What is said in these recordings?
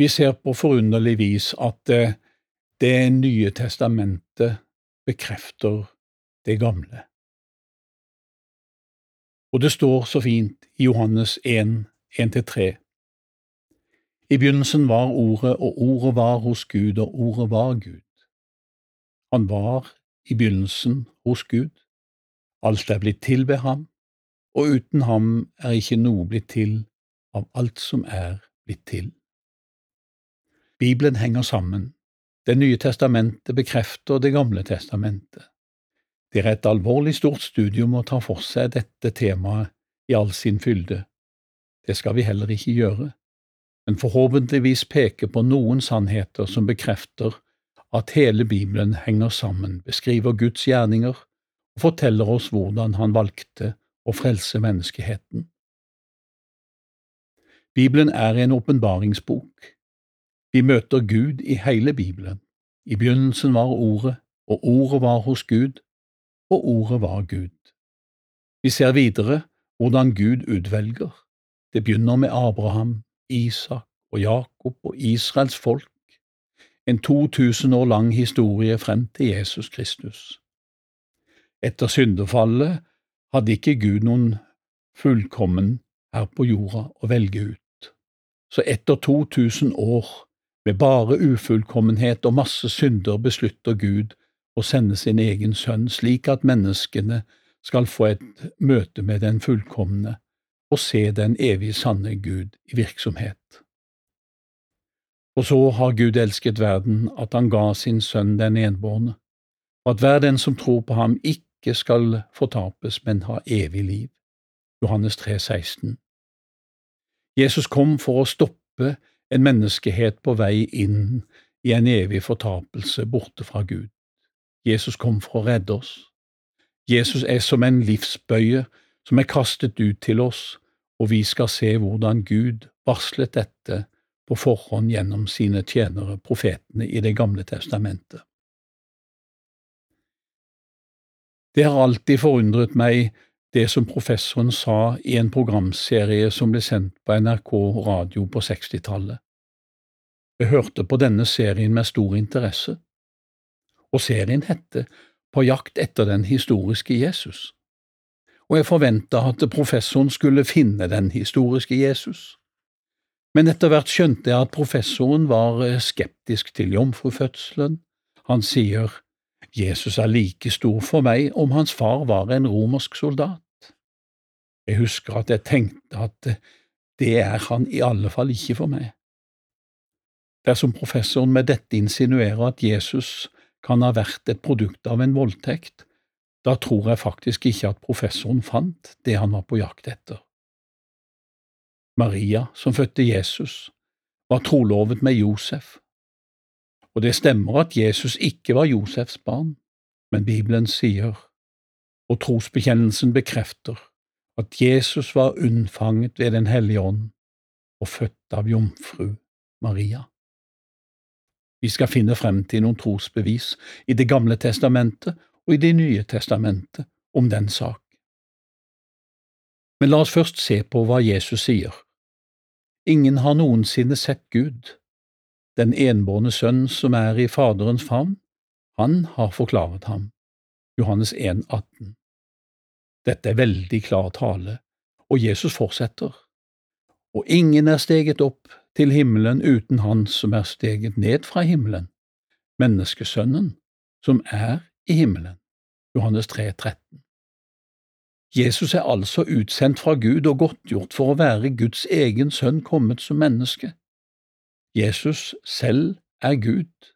Vi ser på forunderlig vis at eh, Det nye testamentet bekrefter det gamle. Og det står så fint i Johannes 1, 1–3. I begynnelsen var Ordet, og Ordet var hos Gud, og Ordet var Gud. Han var i begynnelsen hos Gud. Alt er blitt til ved ham, og uten ham er ikke noe blitt til av alt som er blitt til. Bibelen henger sammen. Det nye testamentet bekrefter Det gamle testamentet. Det er et alvorlig stort studium å ta for seg dette temaet i all sin fylde. Det skal vi heller ikke gjøre, men forhåpentligvis peke på noen sannheter som bekrefter at hele Bibelen henger sammen, beskriver Guds gjerninger og forteller oss hvordan han valgte å frelse menneskeheten. Bibelen er en åpenbaringsbok. Vi møter Gud i hele Bibelen. I begynnelsen var Ordet, og Ordet var hos Gud, og Ordet var Gud. Vi ser videre hvordan Gud utvelger. Det begynner med Abraham, Isak og Jakob og Israels folk, en 2000 år lang historie frem til Jesus Kristus. Etter syndefallet hadde ikke Gud noen fullkommen her på jorda å velge ut. Så etter 2000 år med bare ufullkommenhet og masse synder beslutter Gud å sende sin egen sønn slik at menneskene skal få et møte med den fullkomne og se den evig sanne Gud i virksomhet. Og så har Gud elsket verden at han ga sin sønn den enbårne, og at hver den som tror på ham ikke skal fortapes, men ha evig liv. Johannes 3, 16. Jesus kom for å stoppe en menneskehet på vei inn i en evig fortapelse borte fra Gud. Jesus kom for å redde oss. Jesus er som en livsbøye som er kastet ut til oss, og vi skal se hvordan Gud varslet dette på forhånd gjennom sine tjenere, profetene i Det gamle testamentet. Det har alltid forundret meg det som professoren sa i en programserie som ble sendt på NRK radio på 60-tallet. Jeg hørte på denne serien med stor interesse, og serien hette På jakt etter den historiske Jesus, og jeg forventa at professoren skulle finne den historiske Jesus. Men etter hvert skjønte jeg at professoren var skeptisk til jomfrufødselen. Han sier Jesus er like stor for meg om hans far var en romersk soldat. Jeg husker at jeg tenkte at det er han i alle fall ikke for meg. Dersom professoren med dette insinuerer at Jesus kan ha vært et produkt av en voldtekt, da tror jeg faktisk ikke at professoren fant det han var på jakt etter. Maria, som fødte Jesus, var trolovet med Josef, og det stemmer at Jesus ikke var Josefs barn, men Bibelen sier, og trosbekjennelsen bekrefter, at Jesus var unnfanget ved Den hellige ånd og født av jomfru Maria. Vi skal finne frem til noen trosbevis i Det gamle testamentet og i Det nye testamentet om den sak. Men la oss først se på hva Jesus sier. Ingen har noensinne sett Gud, den enbårne sønn som er i Faderens favn, han har forklaret ham. Johannes 1, 18. Dette er veldig klar tale, og Jesus fortsetter. Og ingen er steget opp til himmelen uten Han som er steget ned fra himmelen, menneskesønnen, som er i himmelen. Johannes 3, 13. Jesus er altså utsendt fra Gud og godtgjort for å være Guds egen sønn kommet som menneske. Jesus selv er Gud,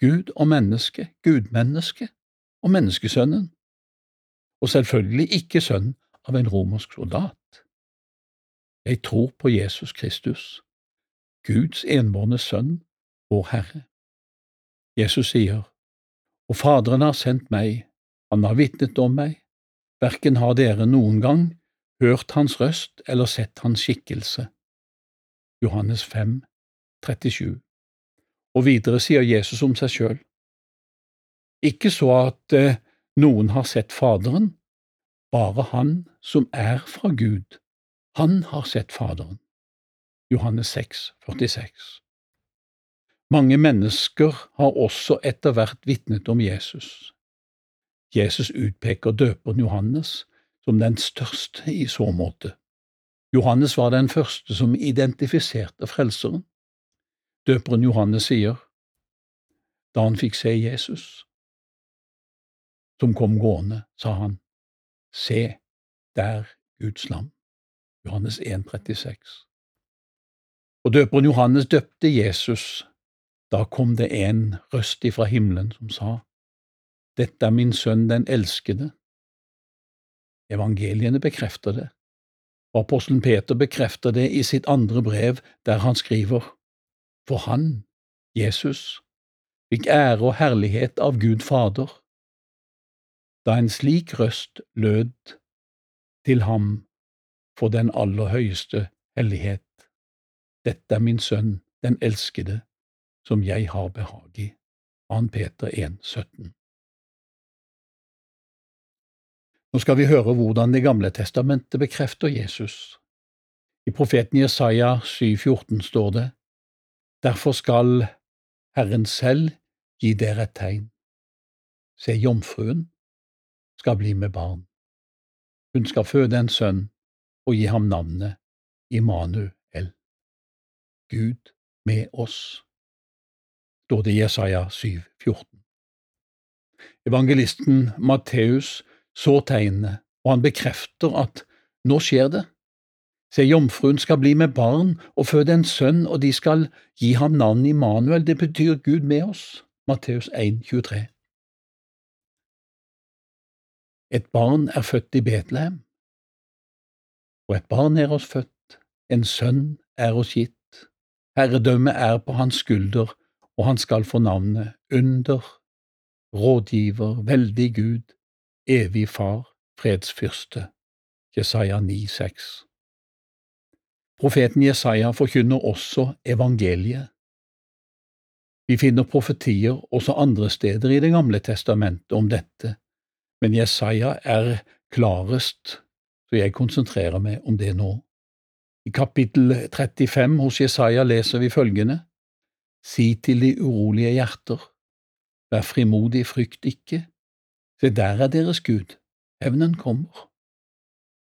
Gud og menneske, gudmenneske og menneskesønnen, og selvfølgelig ikke sønn av en romersk soldat. Jeg tror på Jesus Kristus, Guds enbårne sønn, vår Herre. Jesus sier, Og Faderen har sendt meg, han har vitnet om meg, verken har dere noen gang hørt hans røst eller sett hans skikkelse. Johannes 5, 37. Og videre sier Jesus om seg sjøl. Ikke så at eh, noen har sett Faderen, bare Han som er fra Gud, han har sett Faderen. Johannes 6, 46. Mange mennesker har også etter hvert vitnet om Jesus. Jesus utpeker døperen Johannes som den største i så måte. Johannes var den første som identifiserte Frelseren. Døperen Johannes sier, da han fikk se Jesus, som kom gående, sa han, Se, der Guds lam. Johannes 1, 36. Og døperen Johannes døpte Jesus. Da kom det en røst ifra himmelen som sa, Dette er min sønn den elskede. Evangeliene bekrefter det, og apostelen Peter bekrefter det i sitt andre brev, der han skriver, For han, Jesus, fikk ære og herlighet av Gud Fader, da en slik røst lød til ham for den aller høyeste hellighet. Dette er min sønn, den elskede, som jeg har behag i. 2. Peter 1, 17. Nå skal vi høre hvordan Det gamle testamentet bekrefter Jesus. I profeten Jesaja 7,14 står det, Derfor skal Herren selv gi dere et tegn. Se, jomfruen skal bli med barn. Hun skal føde en sønn og gi ham navnet Immanuel. Gud med oss, står det i Jesaja 7,14. Evangelisten Matteus så tegnene, og han bekrefter at nå skjer det. Se, jomfruen skal bli med barn og føde en sønn, og de skal gi ham navnet Immanuel, det betyr Gud med oss. Matteus 1,23. Et barn er født i Betlehem, og et barn er oss født, en sønn er oss gitt, herredømmet er på hans skulder, og han skal få navnet Under, Rådgiver, Veldig Gud, Evig Far, Fredsfyrste. Jesaja 9,6 Profeten Jesaja forkynner også evangeliet. Vi finner profetier også andre steder i Det gamle testamentet om dette, men Jesaja er klarest så jeg konsentrerer meg om det nå. I kapittel 35 hos Jesaja leser vi følgende Si til de urolige hjerter, vær frimodig, frykt ikke, se der er deres Gud, hevnen kommer.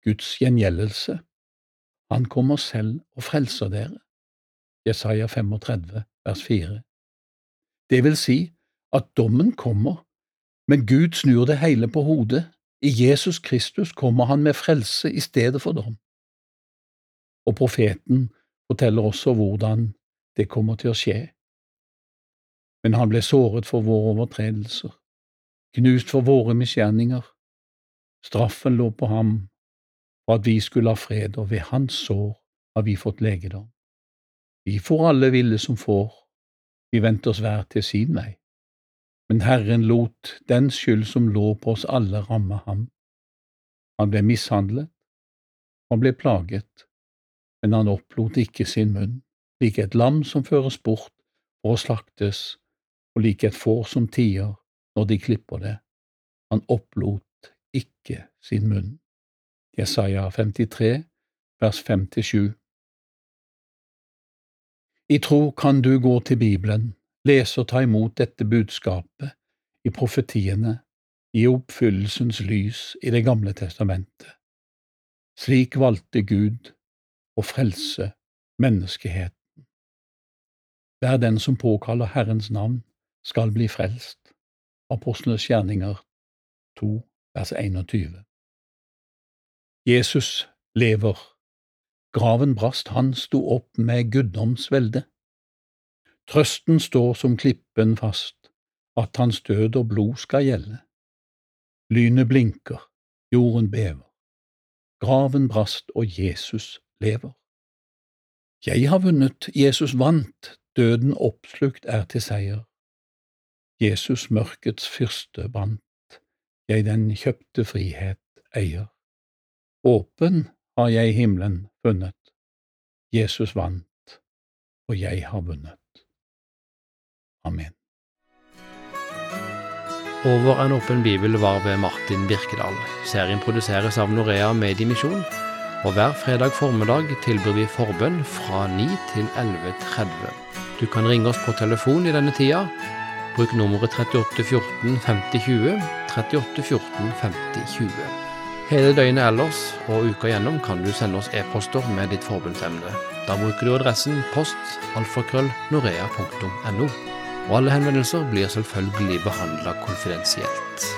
Guds gjengjeldelse, han kommer selv og frelser dere. Jesaja 35, vers 4. Det vil si at dommen kommer, men Gud snur det hele på hodet i Jesus Kristus kommer han med frelse i stedet for dom. Og profeten forteller også hvordan det kommer til å skje. Men han ble såret for våre overtredelser, knust for våre misgjerninger. Straffen lå på ham for at vi skulle ha fred, og ved hans sår har vi fått legedom. Vi får alle ville som får, vi vendte oss hver til sin vei men Herren lot den skyld som lå på oss alle, ramme ham. Han ble mishandlet, han ble plaget, men han opplot ikke sin munn, lik et lam som føres bort for å slaktes, og lik et får som tier når de klipper det. Han opplot ikke sin munn. Jesaja 53, vers 5–7 I tro kan du gå til Bibelen lese og ta imot dette budskapet i profetiene i oppfyllelsens lys i Det gamle testamentet. Slik valgte Gud å frelse menneskeheten. Hver den som påkaller Herrens navn, skal bli frelst. Apostlenes gjerninger 2, vers 21. Jesus lever. Graven brast, han sto opp med guddomsvelde. Trøsten står som klippen fast, at hans død og blod skal gjelde. Lynet blinker, jorden bever. Graven brast og Jesus lever. Jeg har vunnet, Jesus vant, døden oppslukt er til seier. Jesus mørkets fyrste bandt, jeg den kjøpte frihet eier. Åpen har jeg himmelen funnet, Jesus vant, og jeg har vunnet. Amen. Over en åpen bibel var ved Martin Birkedal. Serien produseres av Norea Mediemisjon, og hver fredag formiddag tilbyr vi forbønn fra 9 til 11.30. Du kan ringe oss på telefon i denne tida. Bruk nummeret 38 14 50 20, 38 14 50 20. Hele døgnet ellers og uka gjennom kan du sende oss e-poster med ditt forbundsemne. Da bruker du adressen post alfakrøll norea.no. Og alle henvendelser blir selvfølgelig behandla konfidensielt.